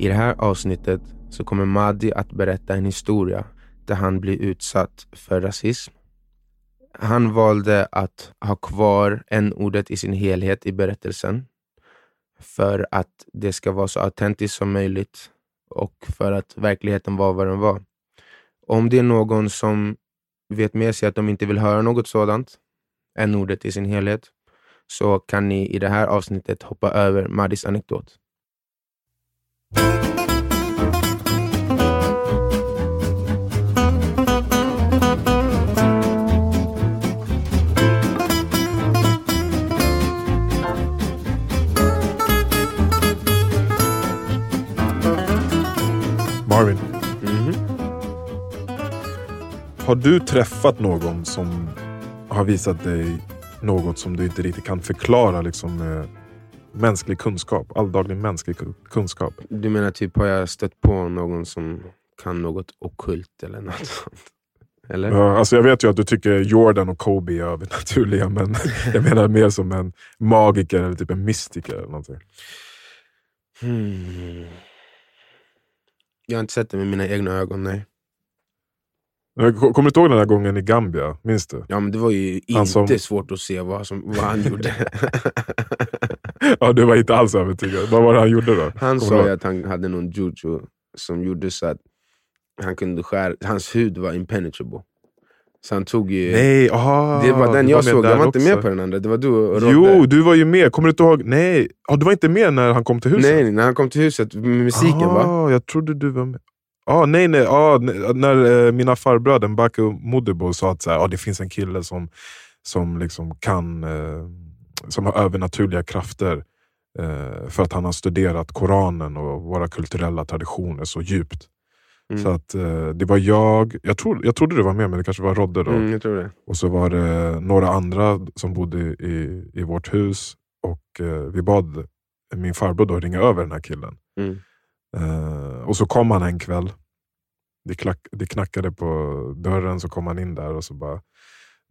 I det här avsnittet så kommer Madi att berätta en historia där han blir utsatt för rasism. Han valde att ha kvar n-ordet i sin helhet i berättelsen för att det ska vara så autentiskt som möjligt och för att verkligheten var vad den var. Om det är någon som vet med sig att de inte vill höra något sådant, n-ordet i sin helhet, så kan ni i det här avsnittet hoppa över Madis anekdot. Marvin, Mhm. har du träffat någon som har visat dig något som du inte riktigt kan förklara liksom, med mänsklig kunskap? Alldaglig mänsklig ku- kunskap? Du menar typ, har jag stött på någon som kan något ockult eller något sånt? Eller? Ja, alltså jag vet ju att du tycker Jordan och Kobe är övernaturliga, men jag menar mer som en magiker eller typ en mystiker. Eller någonting. Hmm. Jag har inte sett det med mina egna ögon, nej. Kommer du inte ihåg den där gången i Gambia? Minns du? Ja, men det var ju inte som- svårt att se vad, som, vad han gjorde. Ja, du var inte alls övertygad. Vad var det han gjorde då? Han Kommer sa att han hade någon juju som gjorde så att han kunde skära, hans hud var impenetrable. Så han tog ju... Nej, aha, det var den jag med såg, jag var inte också. med på den andra. Det var du och Rodde. Jo, du var ju med. Kommer du inte ihåg? Nej, ah, du var inte med när han kom till huset? Nej, när han kom till huset med musiken va? ah, Jag trodde du var med. Ah, nej, nej. Ah, när eh, mina farbröder Mbake och Modibo sa att så här, ah, det finns en kille som, som liksom kan eh, som har övernaturliga krafter eh, för att han har studerat Koranen och våra kulturella traditioner så djupt. Mm. Så att eh, Det var jag, jag, tro, jag trodde du var med men det kanske var Rodde då. Mm. Och så var det några andra som bodde i, i vårt hus och eh, vi bad min farbror då ringa över den här killen. Mm. Eh, och så kom han en kväll. Det, klack, det knackade på dörren, så kom han in där och så bara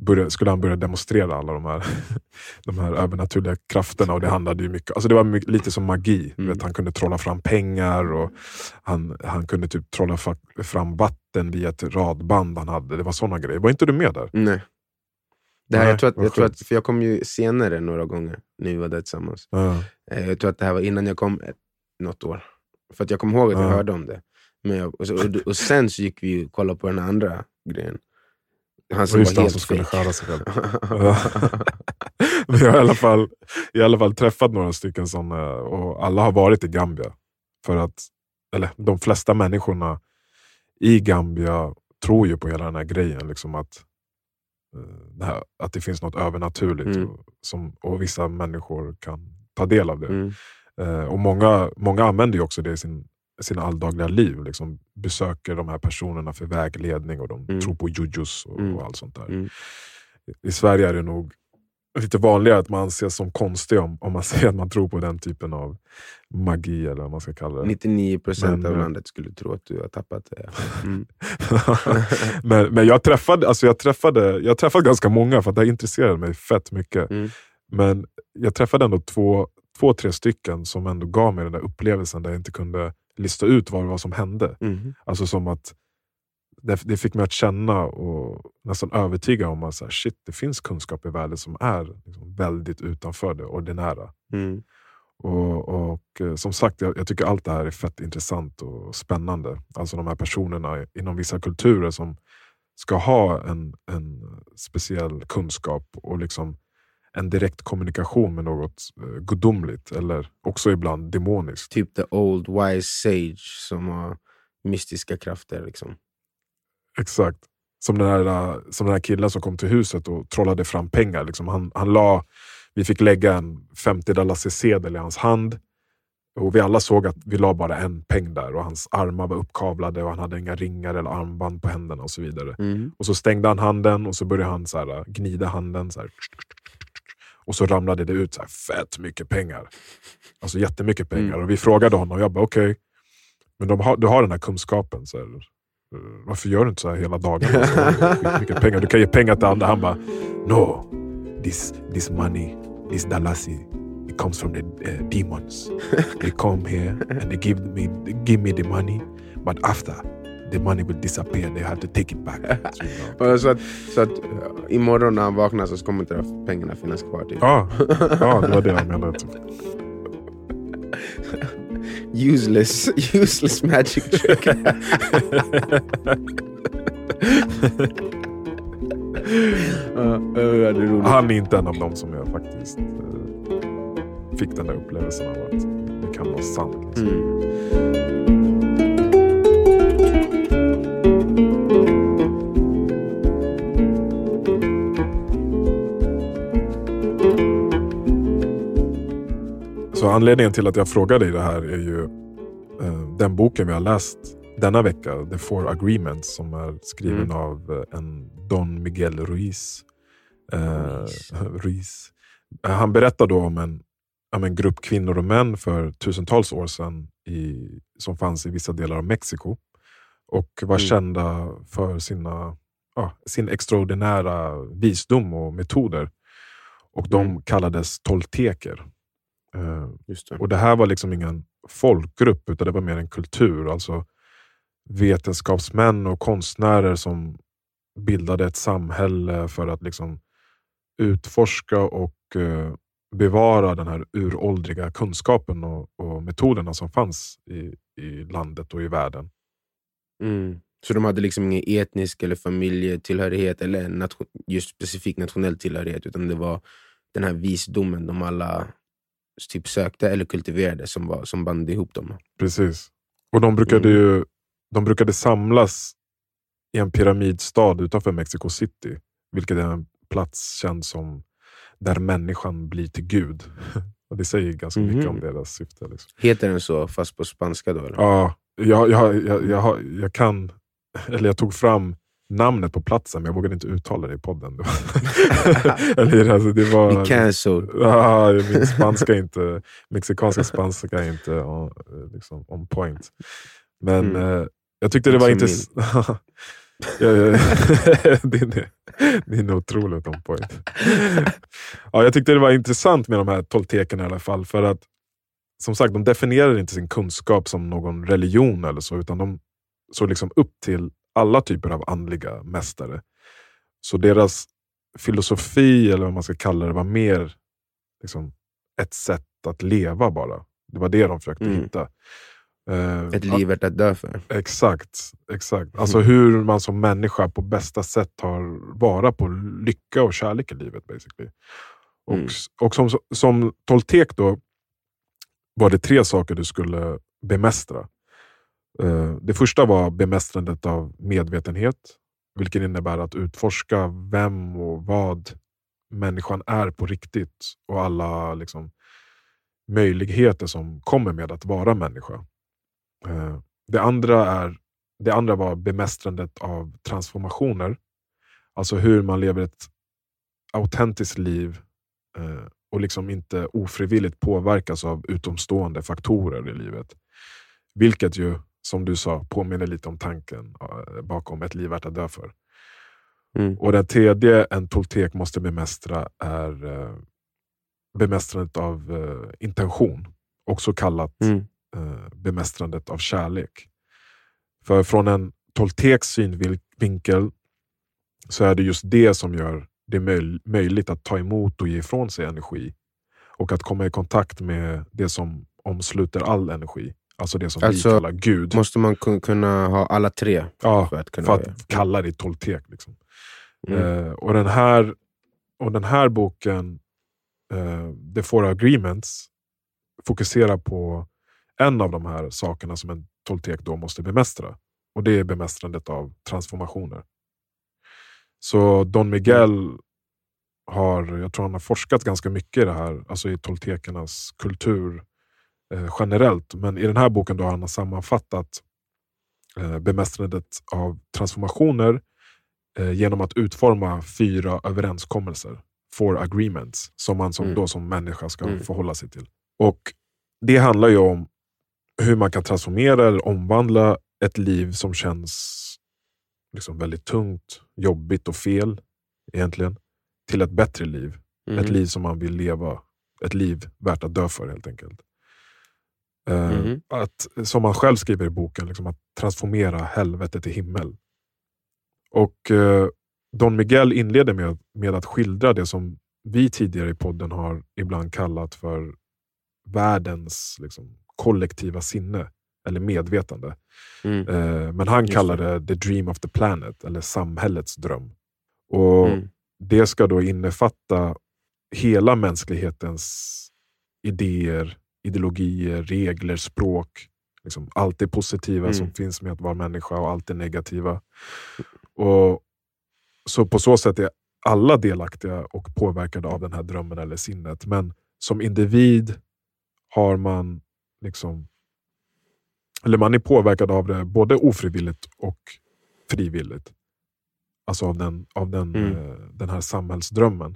började, skulle han börja demonstrera alla de här, de här övernaturliga krafterna. Och det handlade ju mycket, alltså det var mycket, lite som magi. Mm. Vet, han kunde trolla fram pengar och han, han kunde typ trolla fram vatten via ett radband han hade. Det var såna grejer. Var inte du med där? Nej. Det här, Nej, jag, tror att, jag tror att, för jag kom ju senare några gånger när vi var där tillsammans. Ja. Eh, Jag tror att det här var innan jag kom ett, något år. För att jag kommer ihåg att jag Ja. hörde om det. Men jag, och, och, och sen så gick vi och kollade på den andra grejen. Han som var det, han helt som skulle skära sig själv. Men jag har i alla, fall, i alla fall träffat några stycken sådana och alla har varit i Gambia. För att, eller de flesta människorna i Gambia tror ju på hela den här grejen. Liksom att, eh, det här, att det finns något övernaturligt Mm. och, som, och vissa människor kan ta del av det. Mm. Eh, och många, många använder ju också det i sin, sina alldagliga liv. Liksom besöker de här personerna för vägledning och de Mm. tror på jujus och, Mm. och allt sånt där. Mm. I Sverige är det nog lite vanligare att man ses som konstig om, om man säger att man tror på den typen av magi eller vad man ska kalla det. 99% Men, av eh, landet skulle tro att du har tappat det. Mm. men men jag, träffade, alltså jag, träffade, jag träffade ganska många för att det intresserade mig fett mycket. Mm. Men jag träffade ändå två, två, tre stycken som ändå gav mig den där upplevelsen där jag inte kunde lista ut vad det var som hände. Mm. Alltså som att det, det fick mig att känna och nästan övertyga om att så här, shit, det finns kunskap i världen som är liksom väldigt utanför det ordinära. Mm. Och, och eh, som sagt, jag, jag tycker allt det här är fett intressant och spännande. Alltså de här personerna inom vissa kulturer som ska ha en, en speciell kunskap och liksom en direkt kommunikation med något eh, gudomligt eller också ibland demoniskt. Typ the old wise sage som har mystiska krafter. Liksom. Exakt. Som den, här, som den här killen som kom till huset och trollade fram pengar. Liksom han, han la, vi fick lägga en 50 dollars sedel i hans hand. Och Vi alla såg att vi la bara en peng där och hans armar var uppkavlade och han hade inga ringar eller armband på händerna och så vidare. Mm. Och så stängde han handen och så började han så här, gnida handen. Så här, och så ramlade det ut så här, fett mycket pengar. Alltså jättemycket pengar. Mm. Och vi frågade honom, jag bara okej, men de har, du har den här kunskapen. Så här, varför gör du inte så här hela dagarna? Så här, mycket pengar. Du kan ge pengar till andra. Han bara, no, this, this money, this dalasi, it it comes from the uh, demons. they come here and they give me, they give me the money, but after the money will disappear. They have to take it back. så att, så att uh, imorgon när han vaknar så kommer inte pengarna finnas kvar? Typ. Ja, ja, det var det jag menade. Typ. useless, useless magic trick. Han är inte en av dem som jag faktiskt uh, fick den där upplevelsen av att det kan vara sant. Liksom. Mm. Så anledningen till att jag frågar dig det här är ju eh, den boken vi har läst denna vecka, The Four Agreements, som är skriven mm. av eh, en Don Miguel Ruiz. Eh, Ruiz. Han berättar då om en, om en grupp kvinnor och män för tusentals år sedan i, som fanns i vissa delar av Mexiko och var mm. kända för sina, ja, sin extraordinära visdom och metoder. Och De mm. kallades tolteker. Eh, det. Och Det här var liksom ingen folkgrupp, utan det var mer en kultur. Alltså vetenskapsmän och konstnärer som bildade ett samhälle för att liksom utforska och uh, bevara den här uråldriga kunskapen och, och, metoderna som fanns i, i landet och i världen. Mm. Så de hade liksom ingen etnisk eller familjetillhörighet eller nation, just specifik nationell tillhörighet, utan det var den här visdomen de alla typ sökte eller kultiverade som, var, som band ihop dem. Precis. Och de brukade, mm. ju, de brukade samlas i en pyramidstad utanför Mexico City, vilket är en plats känd som där människan blir till Gud. Och Det säger ganska mm. mycket om mhm. deras syfte. Liksom. Heter den så, fast på spanska? då? Eller? Ja, jag, jag, jag, jag, jag kan... Eller jag tog fram namnet på platsen, men jag vågade inte uttala det i podden. Eller, alltså, det var, cancelled. Ah, min spanska inte, mexikanska spanska är inte on, liksom, on point. Men mm. eh, jag tyckte det var intressant. din, är, din är otroligt on point. ja, jag tyckte det var intressant med de här toltekerna i alla fall. För att som sagt, de definierar inte sin kunskap som någon religion eller så, utan de såg liksom upp till alla typer av andliga mästare. Så deras filosofi, eller vad man ska kalla det, var mer liksom, ett sätt att leva bara. Det var det de försökte mm. hitta. Uh, ett liv värt att dö för. Exakt. exakt. Alltså mm. hur man som människa på bästa sätt tar vara på lycka och kärlek i livet. basically. Och, mm. och som, som toltek då var det tre saker du skulle bemästra. Eh, det första var bemästrandet av medvetenhet, vilket innebär att utforska vem och vad människan är på riktigt och alla liksom, möjligheter som kommer med att vara människa. Eh, det andra, är, det andra var bemästrandet av transformationer, alltså hur man lever ett autentiskt liv eh, och liksom inte ofrivilligt påverkas av utomstående faktorer i livet. Vilket ju som du sa, påminner lite om tanken bakom ett liv värt att dö för. Mm. Och den tredje en toltek måste bemästra är uh, bemästrandet av uh, intention, också kallat mm. bemästrandet av kärlek. För från en tolteks synvinkel så är det just det som gör det möj möjligt att ta emot och ge ifrån sig energi och att komma i kontakt med det som omsluter all energi. Alltså det som alltså, vi kallar Gud. Måste man kunna ha alla tre? Ja, för att, kunna för att kalla det toltek. Liksom. Mm. Uh, och, den här, och den här boken, uh, The Four Agreements, fokuserar på en av de här sakerna som en toltek då måste bemästra. Och det är bemästrandet av transformationer. Så Don Miguel har, jag tror han har forskat ganska mycket i det här, alltså i toltekernas kultur eh, generellt. Men i den här boken då har han sammanfattat eh, bemästrandet av transformationer eh, genom att utforma fyra överenskommelser, four agreements, som man som, mm. då som människa ska mm. förhålla sig till. Och Det handlar ju om hur man kan transformera eller omvandla ett liv som känns liksom väldigt tungt, jobbigt och fel egentligen, till ett bättre liv. Mm. Ett liv som man vill leva ett liv värt att dö för helt enkelt. Mhm. att, som han själv skriver i boken, liksom, att transformera helvetet till himmel. Och eh, Don Miguel inleder med, med att skildra det som vi tidigare i podden har ibland kallat för världens liksom, kollektiva sinne eller medvetande. Mm. Eh, men han Just kallar det the dream of the planet, eller samhällets dröm. Och Mm. Det ska då innefatta hela mänsklighetens idéer, ideologier, regler, språk. Liksom allt det positiva Mm. som finns med att vara människa och allt det negativa. Och Så på så sätt är alla delaktiga och påverkade av den här drömmen eller sinnet. Men som individ har man liksom eller man är påverkad av det både ofrivilligt och frivilligt. Alltså av den, av den, Mm. eh, den här samhällsdrömmen.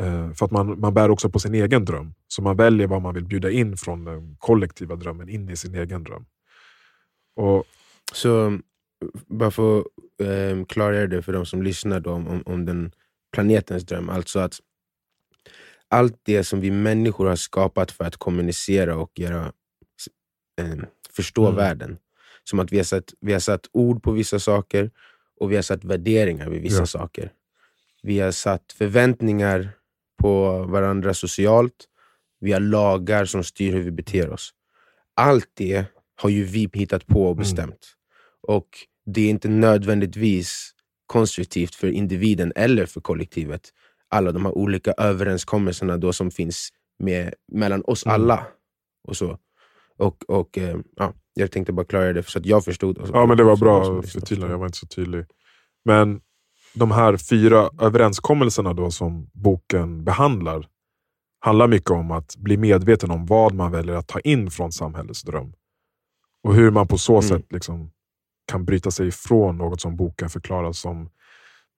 Eh, för att man, man bär också på sin egen dröm. Så man väljer vad man vill bjuda in från den kollektiva drömmen in i sin egen dröm. Och Så bara för att eh, klargöra det för de som lyssnar då, om, om, om den planetens dröm. Alltså att allt det som vi människor har skapat för att kommunicera och göra, eh, förstå Mm. världen. Som att vi har, satt, vi har satt ord på vissa saker och vi har satt värderingar vid vissa Ja. saker. Vi har satt förväntningar på varandra socialt. Vi har lagar som styr hur vi beter oss. Allt det har ju vi hittat på och Mm. bestämt. Och det är inte nödvändigtvis konstruktivt för individen eller för kollektivet. Alla de här olika överenskommelserna då som finns med, mellan oss Mm. alla. Och så. Och, och, eh, ja, jag tänkte bara klargöra det så att jag förstod. Ja, men det var bra förtydligande. Jag var inte så tydlig. Men de här fyra överenskommelserna då som boken behandlar handlar mycket om att bli medveten om vad man väljer att ta in från samhällets dröm. Och hur man på så Mm. sätt liksom kan bryta sig ifrån något som boken förklarar som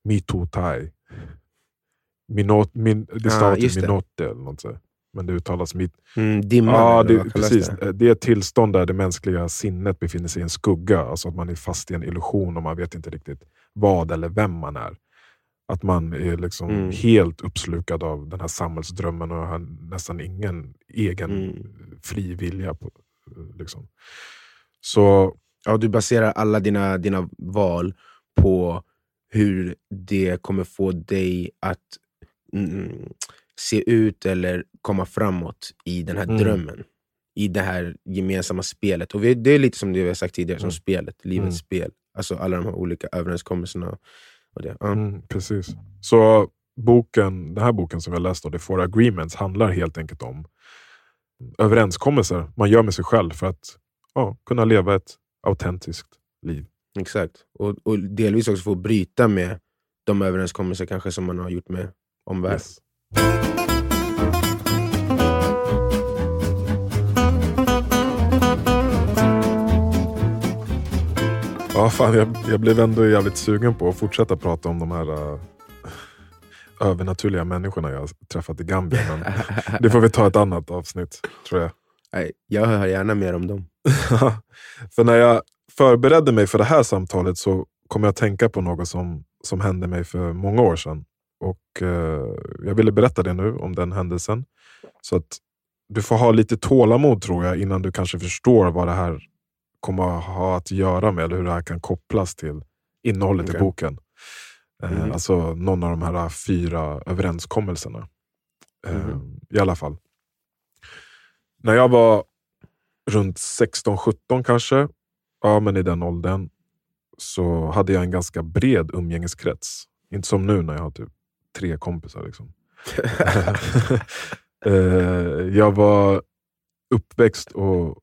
mitotai. Minot, min, det Ah, stavas det. minote eller något sånt. Men det uttalas mit, Mm, dimman, Ja, det, precis. det? Det är ett tillstånd där det mänskliga sinnet befinner sig i en skugga. Alltså att man är fast i en illusion och man vet inte riktigt vad eller vem man är. Att man är liksom Mm. helt uppslukad av den här samhällsdrömmen och har nästan ingen egen Mm. fri vilja. På, liksom. Så Ja, du baserar alla dina, dina val på hur det kommer få dig att mm, se ut eller komma framåt i den här Mm. drömmen. I det här gemensamma spelet. Och vi, Det är lite som det vi har sagt tidigare, som Mm. spelet, livets Mm. spel. Alltså alla de här olika överenskommelserna. Och det. Ja. Mm, precis. Så boken, den här boken som jag läste, The Four Agreements, handlar helt enkelt om överenskommelser man gör med sig själv för att ja, kunna leva ett autentiskt liv. Exakt. Och, och delvis också få bryta med de överenskommelser kanske som man har gjort med omvärlden. Yes. Ja, fan, jag, jag blev ändå jävligt sugen på att fortsätta prata om de här uh, övernaturliga människorna jag träffat i Gambia. Men det får vi ta ett annat avsnitt, tror jag. Nej, jag hör gärna mer om dem. för när jag förberedde mig för det här samtalet så kom jag att tänka på något som, som hände mig för många år sedan. Och eh, Jag ville berätta det nu om den händelsen. Så att du får ha lite tålamod tror jag innan du kanske förstår vad det här kommer att ha att göra med eller hur det här kan kopplas till innehållet i Okej. boken. Eh, Mhm. Alltså någon av de här fyra överenskommelserna. Eh, Mhm. I alla fall. När jag var runt 16-17 kanske, ja men i den åldern, så hade jag en ganska bred umgängeskrets. Inte som nu när jag har typ tre kompisar. Liksom. Eh, jag var uppväxt, och,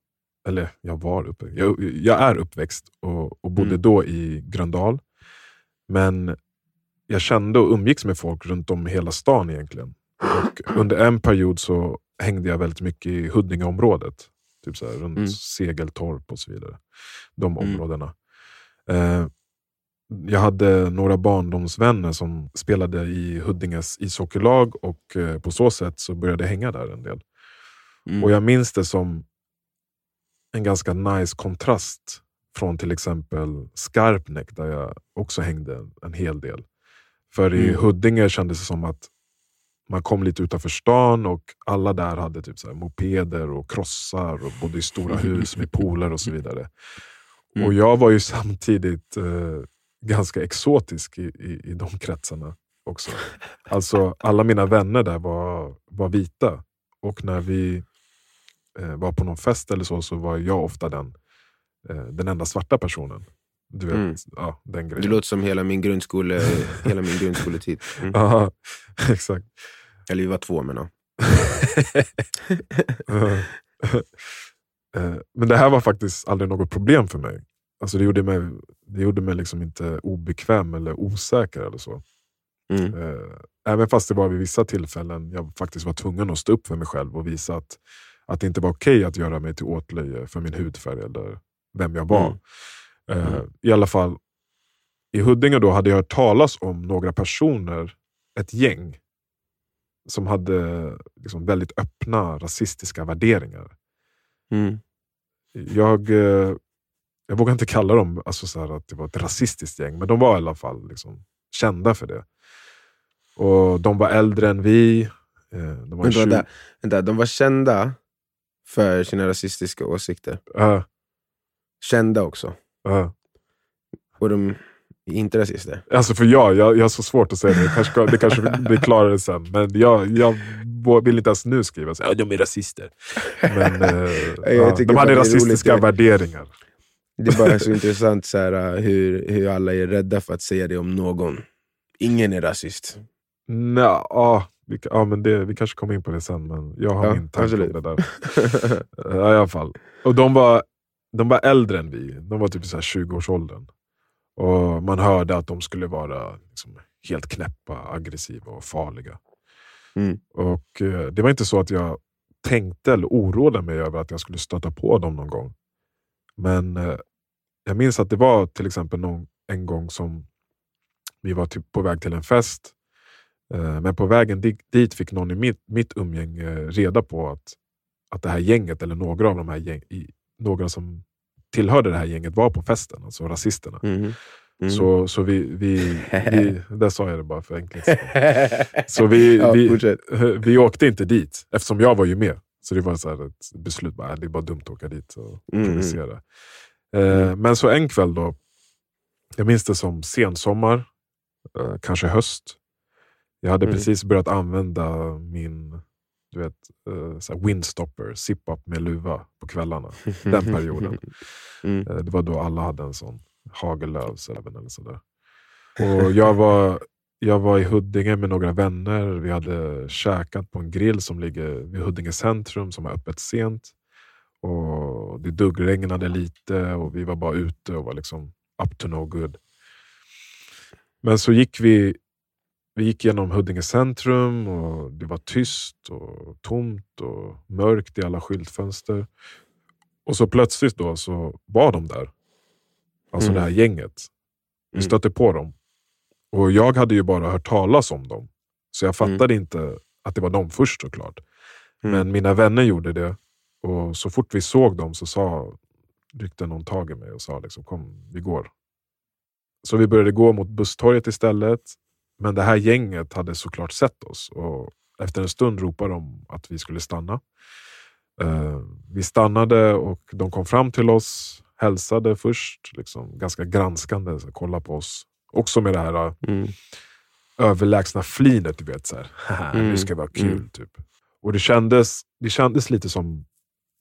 eller jag var uppväxt, jag, jag är uppväxt och, och bodde Mm. då i Gröndal. Men jag kände och umgicks med folk runt om i hela stan egentligen. Och under en period så hängde jag väldigt mycket i Huddingeområdet. Typ så här, runt Mm. Segeltorp och så vidare. De Mm. områdena. Eh, jag hade några barndomsvänner som spelade i Huddinges ishockeylag och eh, på så sätt så började jag hänga där en del. Mm. Och jag minns det som en ganska nice kontrast från till exempel Skarpnäck där jag också hängde en hel del. För i Mm. Huddinge kändes det som att man kom lite utanför stan och alla där hade typ så mopeder och krossar och bodde i stora hus med pooler och så vidare. Mm. Och jag var ju samtidigt eh, ganska exotisk i, i, i de kretsarna också. Alltså alla mina vänner där var, var vita och när vi eh, var på någon fest eller så, så var jag ofta den, eh, den enda svarta personen. Du vet, Mm. ja, den grejen. Det låter som hela min, grundskole, hela min grundskoletid. Mm. Ja, exakt. Eller vi var två men ja. Eh, Men det här var faktiskt aldrig något problem för mig. Alltså det gjorde mig, det gjorde mig liksom inte obekväm eller osäker. eller så. Mm. Eh, Även fast det var vid vissa tillfällen jag faktiskt var tvungen att stå upp för mig själv och visa att, att det inte var okej att göra mig till åtlöje för min hudfärg eller vem jag var. Mm. Eh, Mm. I alla fall, i Huddinge då hade jag hört talas om några personer, ett gäng, som hade liksom väldigt öppna rasistiska värderingar. Mm. Jag, eh, jag vågar inte kalla dem alltså så att det var ett rasistiskt gäng, men de var i alla fall liksom kända för det. Och De var äldre än vi. eh, De var Vänta, 20, vänta, vänta, de var kända för sina rasistiska åsikter. Ja, Kända också. ja. Och de är inte rasister. Alltså för jag, jag, jag har så svårt att säga det. Kanske, det kanske blir klarare sen. Men jag, jag vill inte ens nu skriva så här, "Ja, de är rasister. Men eh, ja, de hade rasistiska roligt. värderingar. Det är bara så intressant så här, hur, hur alla är rädda för att säga det om någon. Ingen är rasist. Nå, ja, vi, ja, men det, vi kanske kommer in på det sen, men jag har Ja, min tanke om det där. Ja, i alla fall. Och de var, de var äldre än vi. De var typ i så här 20-årsåldern. Och man hörde att de skulle vara liksom helt knäppa, aggressiva och farliga. Mm. Och eh, Det var inte så att jag tänkte eller oroade mig över att jag skulle stöta på dem någon gång. Men eh, jag minns att det var till exempel någon, en gång som vi var typ på väg till en fest. Eh, men på vägen di- dit fick någon i mitt, mitt umgänge reda på att, att det här gänget, eller några av de här gäng, i, några som tillhörde det här gänget var på festen, alltså rasisterna. Mhm. Mm. Så, så vi, vi, vi, där sa jag det bara för enkelhet. Så vi, vi, vi åkte inte dit, eftersom jag var ju med. Så det var så här ett beslut, bara, äh, det är bara dumt att åka dit och Mm, provocera. Eh, men så en kväll då, jag minns det som sensommar, eh, kanske höst. Jag hade Mm. precis börjat använda min du vet, eh, windstopper, zip-up med luva på kvällarna. Den perioden. Mm. Eh, Det var då alla hade en sån Hagelöfs även eller sådär. Och jag var, jag var i Huddinge med några vänner. Vi hade käkat på en grill som ligger vid Huddinge centrum som är öppet sent. Och Det duggregnade lite och vi var bara ute och var liksom up to no good. Men så gick vi, vi gick genom Huddinge centrum och det var tyst och tomt och mörkt i alla skyltfönster. Och så plötsligt då så var de där. Alltså Mm. det här gänget. Vi Mm. stötte på dem. Och jag hade ju bara hört talas om dem. Så jag fattade inte att det var de först såklart. Mm. Men mina vänner gjorde det. Och så fort vi såg dem så sa, ryckte någon tag i mig och sa liksom, kom vi går. Så vi började gå mot busstorget istället. Men det här gänget hade såklart sett oss. Och efter en stund ropade de att vi skulle stanna. Eh, vi stannade och de kom fram till oss, hälsade först, liksom, ganska granskande, så, kolla på oss. Också med det här eh, Mm. överlägsna flinet, du vet. Så här, "Haha, Mm, Nu ska vara kul. mm. Typ. Och det kändes, det kändes lite som,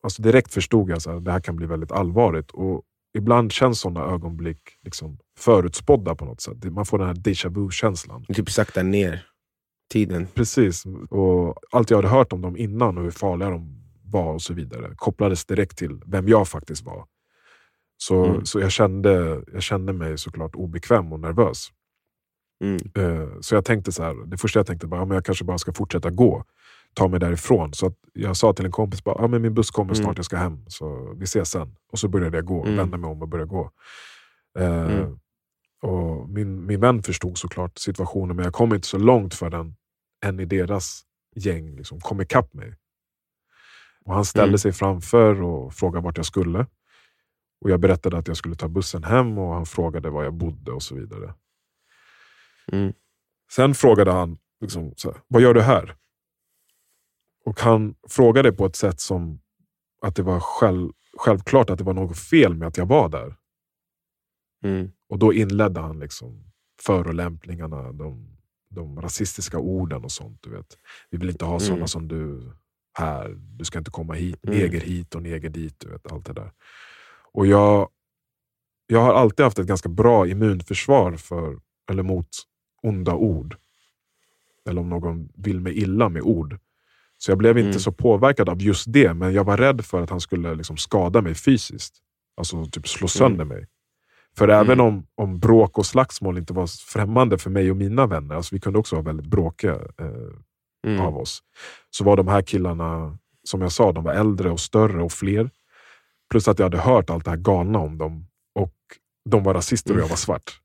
alltså direkt förstod jag att det här kan bli väldigt allvarligt. Och ibland känns sådana ögonblick liksom förutspådda på något sätt. Man får den här déjà vu-känslan. Typ sakta ner tiden. Precis. Och allt jag hade hört om dem innan och hur farliga de var och så vidare kopplades direkt till vem jag faktiskt var. Så, Mm. så jag, kände, jag kände mig såklart obekväm och nervös. Mm. Eh, Så jag tänkte så här, det första jag tänkte var ja, men jag kanske bara ska fortsätta gå. Ta mig därifrån. Så att jag sa till en kompis bara, ja, men min buss kommer Mm. snart, jag ska hem. Så vi ses sen. Och så började jag gå, Mm. vända mig om och börja gå. Eh, Mm. och min, min vän förstod såklart situationen, men jag kom inte så långt förrän en i deras gäng liksom kom ikapp mig. Och han ställde Mm. sig framför och frågade vart jag skulle. Och Jag berättade att jag skulle ta bussen hem och han frågade var jag bodde och så vidare. Mm. Sen frågade han liksom, så här, vad gör du här? Och han frågade på ett sätt som att det var själv, självklart att det var något fel med att jag var där. Mm. Och då inledde han liksom förolämpningarna, de, de rasistiska orden och sånt. Du vet. Vi vill inte ha sådana Mm. som du här. Du ska inte komma hit, Mm. neger hit och neger dit. Du vet, allt det där. Och jag, jag har alltid haft ett ganska bra immunförsvar för, eller mot onda ord. Eller om någon vill mig illa med ord. Så jag blev inte Mm. så påverkad av just det, men jag var rädd för att han skulle liksom skada mig fysiskt. Alltså typ slå sönder mig. För även Mm. om, om bråk och slagsmål inte var främmande för mig och mina vänner, alltså vi kunde också vara väldigt bråkiga eh, Mm. av oss, så var de här killarna, som jag sa, de var äldre och större och fler. Plus att jag hade hört allt det här galna om dem. Och de var rasister och jag var svart.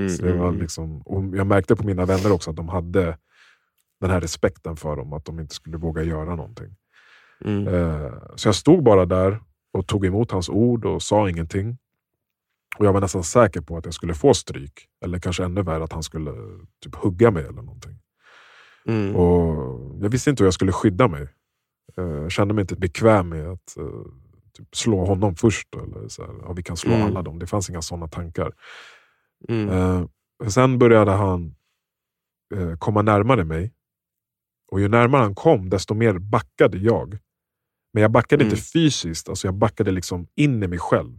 Mm. Så det var Mm. liksom, och jag märkte på mina vänner också att de hade den här respekten för dem, att de inte skulle våga göra någonting. Mm. Eh, Så jag stod bara där och tog emot hans ord och sa ingenting. Och Jag var nästan säker på att jag skulle få stryk. Eller kanske ännu värre att han skulle typ hugga mig eller någonting. Mm. Och Jag visste inte hur jag skulle skydda mig. Eh, Jag kände mig inte bekväm med att eh, typ slå honom först. Eller så här, ja, vi kan slå Mm. alla dem. Det fanns inga sådana tankar. Mm. Eh, sen började han eh, komma närmare mig. Och ju närmare han kom, desto mer backade jag. Men jag backade Mm. inte fysiskt, alltså jag backade liksom in i mig själv.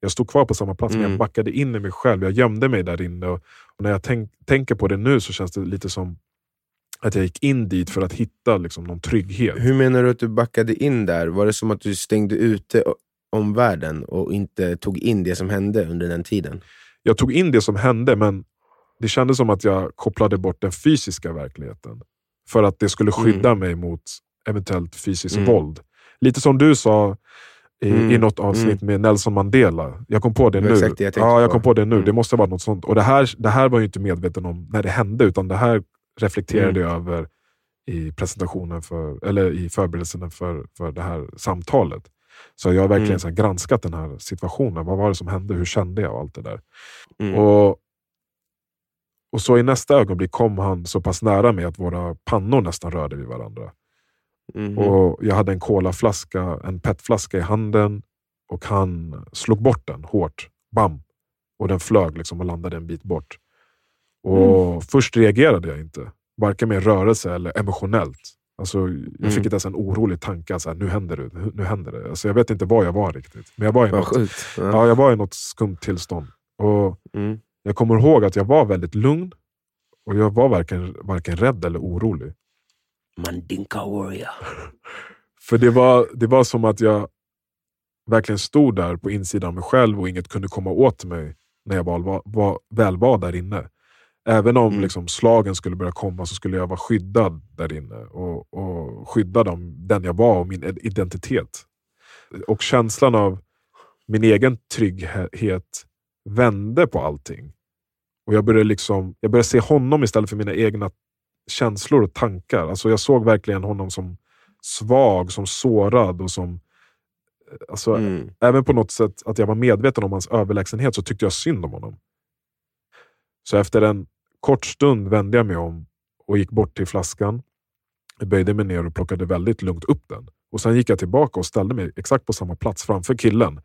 Jag stod kvar på samma plats, men Mm. jag backade in i mig själv. Jag gömde mig där inne. Och, och när jag tänk, tänker på det nu så känns det lite som att jag gick in dit för att hitta liksom, någon trygghet. Hur menar du att du backade in där? Var det som att du stängde ute omvärlden och inte tog in det som hände under den tiden? Jag tog in det som hände, men det kändes som att jag kopplade bort den fysiska verkligheten. För att det skulle skydda mig mot eventuellt fysiskt Mm. våld. Lite som du sa i, Mm. i något avsnitt med Nelson Mandela. Jag kom på det nu. det jag ja, jag kom på det nu. Mm. Det måste vara något sånt. Och det här, det här var jag inte medveten om när det hände, utan det här reflekterade Mm. jag över i presentationen för, eller i förberedelserna för, för det här samtalet. Så jag har verkligen Mm. så granskat den här situationen. Vad var det som hände? Hur kände jag? och allt det där. Mm. Och, och så i nästa ögonblick kom han så pass nära mig att våra pannor nästan rörde vid varandra. Mhm. Och Jag hade en colaflaska, en petflaska i handen och han slog bort den hårt. Bam! Och den flög liksom och landade en bit bort. Och Först reagerade jag inte, varken med rörelse eller emotionellt. Alltså, jag Mm. fick inte ens en orolig tanke, att så här, nu händer det. Nu, händer det. Alltså, jag vet inte var jag var riktigt. Men jag var i något. Ja. ja, jag var i något skumt tillstånd. Och Mm. jag kommer ihåg att jag var väldigt lugn och jag var varken, varken rädd eller orolig. Mandinka warrior. För det var, det var som att jag verkligen stod där på insidan av mig själv och inget kunde komma åt mig när jag var, var, väl var där inne. Även om Mm. liksom, slagen skulle börja komma så skulle jag vara skyddad där inne och, och skyddad av den jag var och min identitet. Och känslan av min egen trygghet vände på allting. Och jag började, liksom, jag började se honom istället för mina egna känslor och tankar. Alltså jag såg verkligen honom som svag, som sårad och som... Alltså, Mm. Även på något sätt att jag var medveten om hans överlägsenhet så tyckte jag synd om honom. Så efter en kort stund vände jag mig om och gick bort till flaskan. Jag böjde mig ner och plockade väldigt lugnt upp den. Och Sen gick jag tillbaka och ställde mig exakt på samma plats framför killen.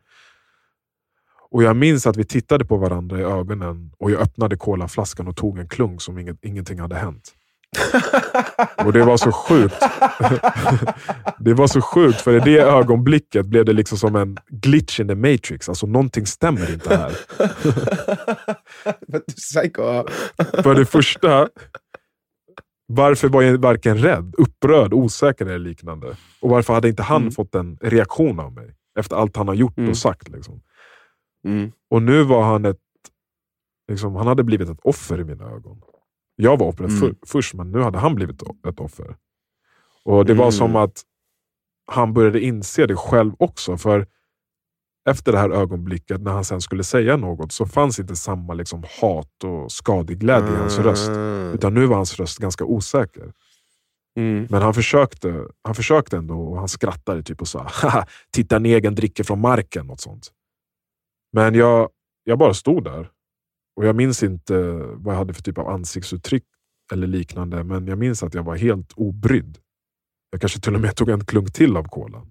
Och Jag minns att vi tittade på varandra i ögonen och jag öppnade colaflaskan och tog en klunk som inget, ingenting hade hänt. Och det var så sjukt. det var så sjukt, för i det ögonblicket blev det liksom som en glitch in the matrix. Alltså någonting stämmer inte här. Vad du psycho. För det första, varför var jag varken rädd, upprörd, osäker eller liknande? Och varför hade inte han Mm. fått en reaktion av mig? Efter allt han har gjort Mm. och sagt. Liksom. Mm. Och nu var han ett... Liksom, han hade blivit ett offer i mina ögon. Jag var offret Mm. för, först, men nu hade han blivit ett offer. Och Det var Mm. som att han började inse det själv också. För efter det här ögonblicket, när han sen skulle säga något, så fanns inte samma liksom, hat och skadeglädje i hans röst. Ah. Utan nu var hans röst ganska osäker. Mm. Men han försökte, han försökte ändå och han skrattade typ och sa “Titta, en egen dricker från marken” något sånt. Men jag, jag bara stod där och jag minns inte vad jag hade för typ av ansiktsuttryck eller liknande. Men jag minns att jag var helt obrydd. Jag kanske till och med tog en klunk till av kolan.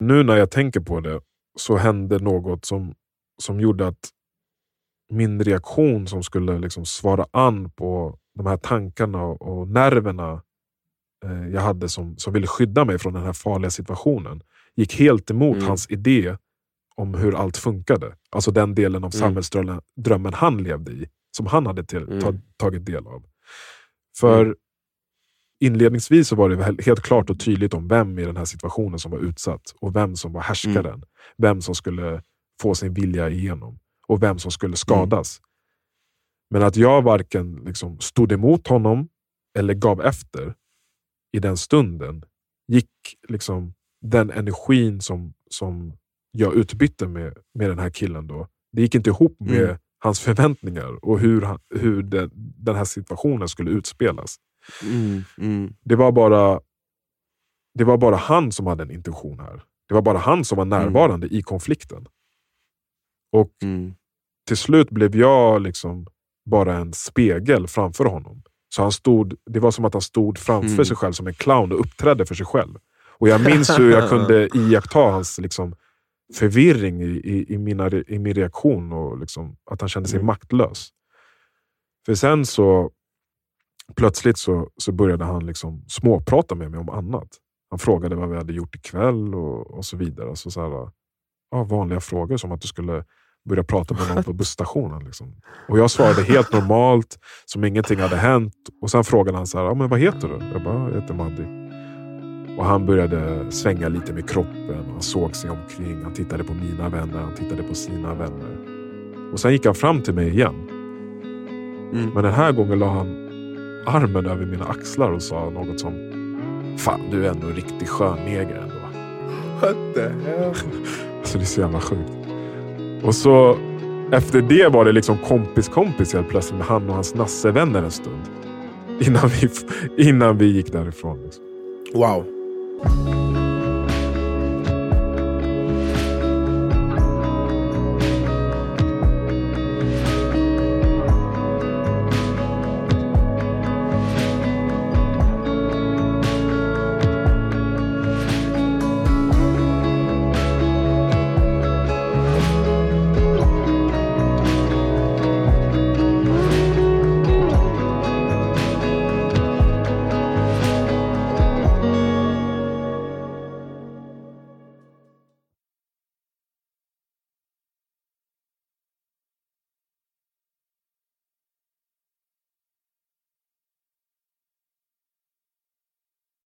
Nu när jag tänker på det så hände något som, som gjorde att min reaktion som skulle liksom svara an på de här tankarna och nerverna eh, jag hade som, som ville skydda mig från den här farliga situationen gick helt emot mm. hans idé om hur allt funkade. Alltså den delen av mm. samhällsdrömmen han levde i, som han hade till, mm. ta, tagit del av. För mm. inledningsvis så var det helt klart och tydligt om vem i den här situationen som var utsatt och vem som var härskaren. Mm. Vem som skulle få sin vilja igenom och vem som skulle skadas. Men att jag varken liksom stod emot honom eller gav efter i den stunden gick liksom den energin som, som jag utbytte med, med den här killen då, det gick inte ihop med mm. hans förväntningar och hur, han, hur den, den här situationen skulle utspelas. Mm, mm. Det, var bara, det var bara han som hade en intention här. Det var bara han som var mm. närvarande i konflikten. Och mm. till slut blev jag liksom bara en spegel framför honom. Så han stod, Det var som att han stod framför mm. sig själv som en clown och uppträdde för sig själv. Och Jag minns hur jag kunde iaktta hans liksom, förvirring i, i, i, mina, i min reaktion och liksom, att han kände sig mm. maktlös. För sen så plötsligt så, så började han liksom småprata med mig om annat. Han frågade vad vi hade gjort ikväll och, och så vidare. Alltså så här, ja, vanliga frågor som att du skulle börja prata med någon på busstationen. Liksom. Och Jag svarade helt normalt, som ingenting hade hänt. Och Sen frågade han så här, ja, men vad heter du? Jag bara, jag heter Maddi. Och han började svänga lite med kroppen. Han såg sig omkring. Han tittade på mina vänner. Han tittade på sina vänner. Och Sen gick han fram till mig igen. Mm. Men den här gången la han armen över mina axlar och sa något som Fan, du är ändå en riktigt skön neger ändå. What the hell? alltså det är så jävla sjukt. Och så efter det var det liksom kompis-kompis helt plötsligt med han och hans nassevänner en stund. Innan vi, innan vi gick därifrån. Liksom. Wow. Thank you.